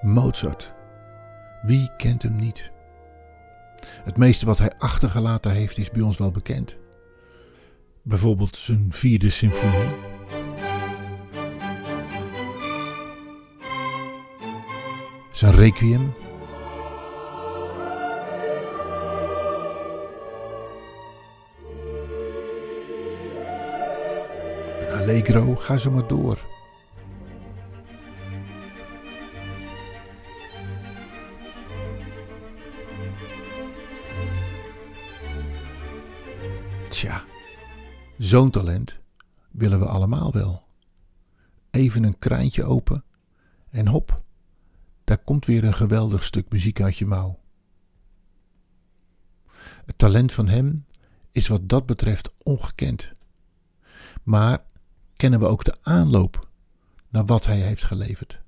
Mozart. Wie kent hem niet? Het meeste wat hij achtergelaten heeft is bij ons wel bekend. Bijvoorbeeld zijn vierde symfonie. Zijn requiem. Allegro, ga zo maar door. Zo'n talent willen we allemaal wel. Even een kraantje open en hop, daar komt weer een geweldig stuk muziek uit je mouw. Het talent van hem is wat dat betreft ongekend. Maar kennen we ook de aanloop naar wat hij heeft geleverd?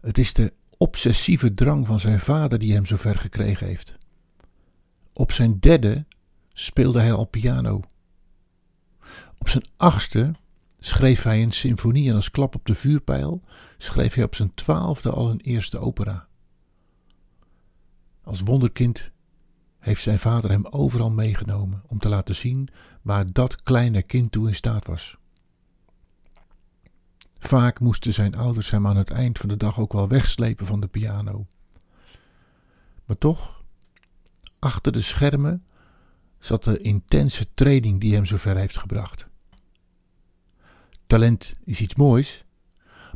Het is de obsessieve drang van zijn vader die hem zover gekregen heeft. Op zijn derde speelde hij al piano. Op zijn achtste schreef hij een symfonie en als klap op de vuurpijl schreef hij op zijn twaalfde al een eerste opera. Als wonderkind heeft zijn vader hem overal meegenomen om te laten zien waar dat kleine kind toe in staat was. Vaak moesten zijn ouders hem aan het eind van de dag ook wel wegslepen van de piano. Maar toch, achter de schermen zat de intense training die hem zover heeft gebracht. Talent is iets moois,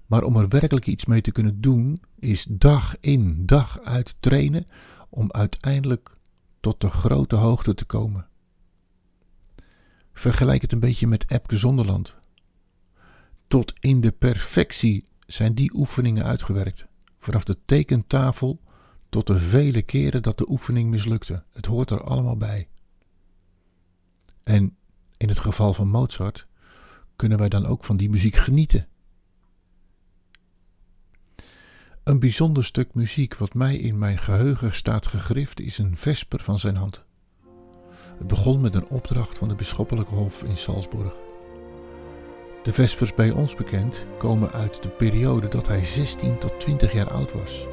maar om er werkelijk iets mee te kunnen doen, is dag in, dag uit trainen om uiteindelijk tot de grote hoogte te komen. Vergelijk het een beetje met Epke Zonderland. Tot in de perfectie zijn die oefeningen uitgewerkt. Vanaf de tekentafel tot de vele keren dat de oefening mislukte. Het hoort er allemaal bij. En in het geval van Mozart kunnen wij dan ook van die muziek genieten. Een bijzonder stuk muziek wat mij in mijn geheugen staat gegrift is een vesper van zijn hand. Het begon met een opdracht van de bisschoppelijke hof in Salzburg. De vespers bij ons bekend komen uit de periode dat hij 16 tot 20 jaar oud was.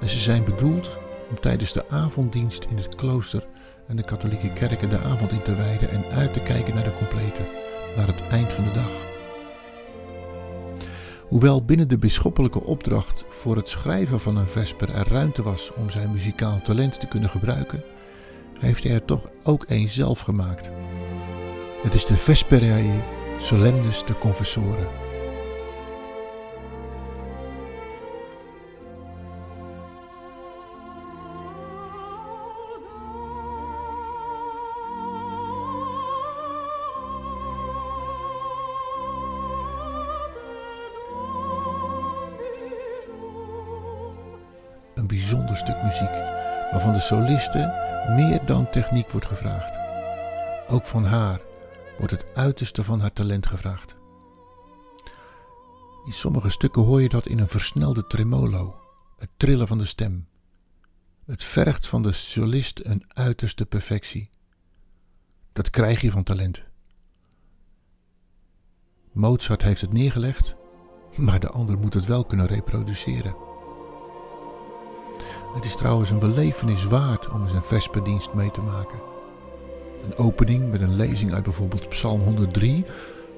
En ze zijn bedoeld om tijdens de avonddienst in het klooster en de katholieke kerken de avond in te wijden en uit te kijken naar de complete, naar het eind van de dag. Hoewel binnen de bisschoppelijke opdracht voor het schrijven van een vesper er ruimte was om zijn muzikaal talent te kunnen gebruiken, heeft hij er toch ook een zelf gemaakt. Het is de Vesperae Solemnis de Confessore. Bijzonder stuk muziek waarvan de soliste meer dan techniek wordt gevraagd. Ook van haar wordt het uiterste van haar talent gevraagd. In sommige stukken hoor je dat in een versnelde tremolo, het trillen van de stem. Het vergt van de solist een uiterste perfectie. Dat krijg je van talent. Mozart heeft het neergelegd, maar de ander moet het wel kunnen reproduceren. Het is trouwens een belevenis waard om eens een vesperdienst mee te maken. Een opening met een lezing uit bijvoorbeeld Psalm 103.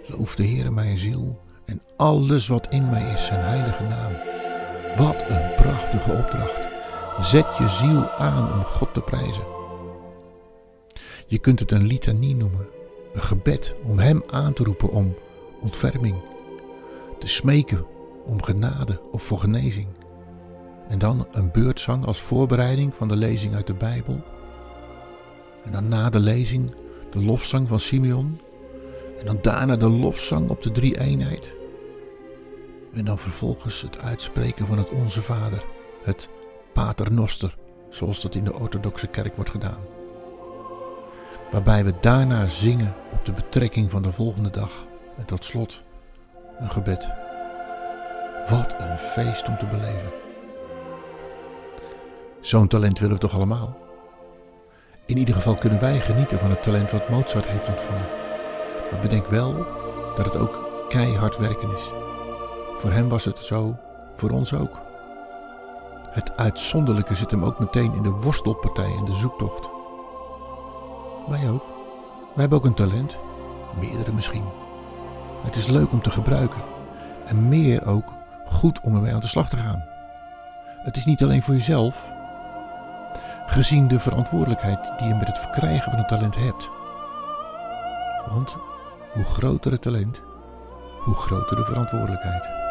Loof de Heere mijn ziel en alles wat in mij is zijn heilige naam. Wat een prachtige opdracht. Zet je ziel aan om God te prijzen. Je kunt het een litanie noemen, een gebed om Hem aan te roepen om ontferming, te smeken om genade of voor genezing. En dan een beurtzang als voorbereiding van de lezing uit de Bijbel. En dan na de lezing de lofzang van Simeon. En dan daarna de lofzang op de drie eenheid. En dan vervolgens het uitspreken van het Onze Vader, het Pater Noster, zoals dat in de orthodoxe kerk wordt gedaan. Waarbij we daarna zingen op de betrekking van de volgende dag. En tot slot een gebed. Wat een feest om te beleven. Zo'n talent willen we toch allemaal? In ieder geval kunnen wij genieten van het talent wat Mozart heeft ontvangen. Maar bedenk wel dat het ook keihard werken is. Voor hem was het zo, voor ons ook. Het uitzonderlijke zit hem ook meteen in de worstelpartij en de zoektocht. Wij ook. Wij hebben ook een talent. Meerdere misschien. Het is leuk om te gebruiken. En meer ook goed om ermee aan de slag te gaan. Het is niet alleen voor jezelf, gezien de verantwoordelijkheid die je met het verkrijgen van een talent hebt. Want hoe groter het talent, hoe groter de verantwoordelijkheid.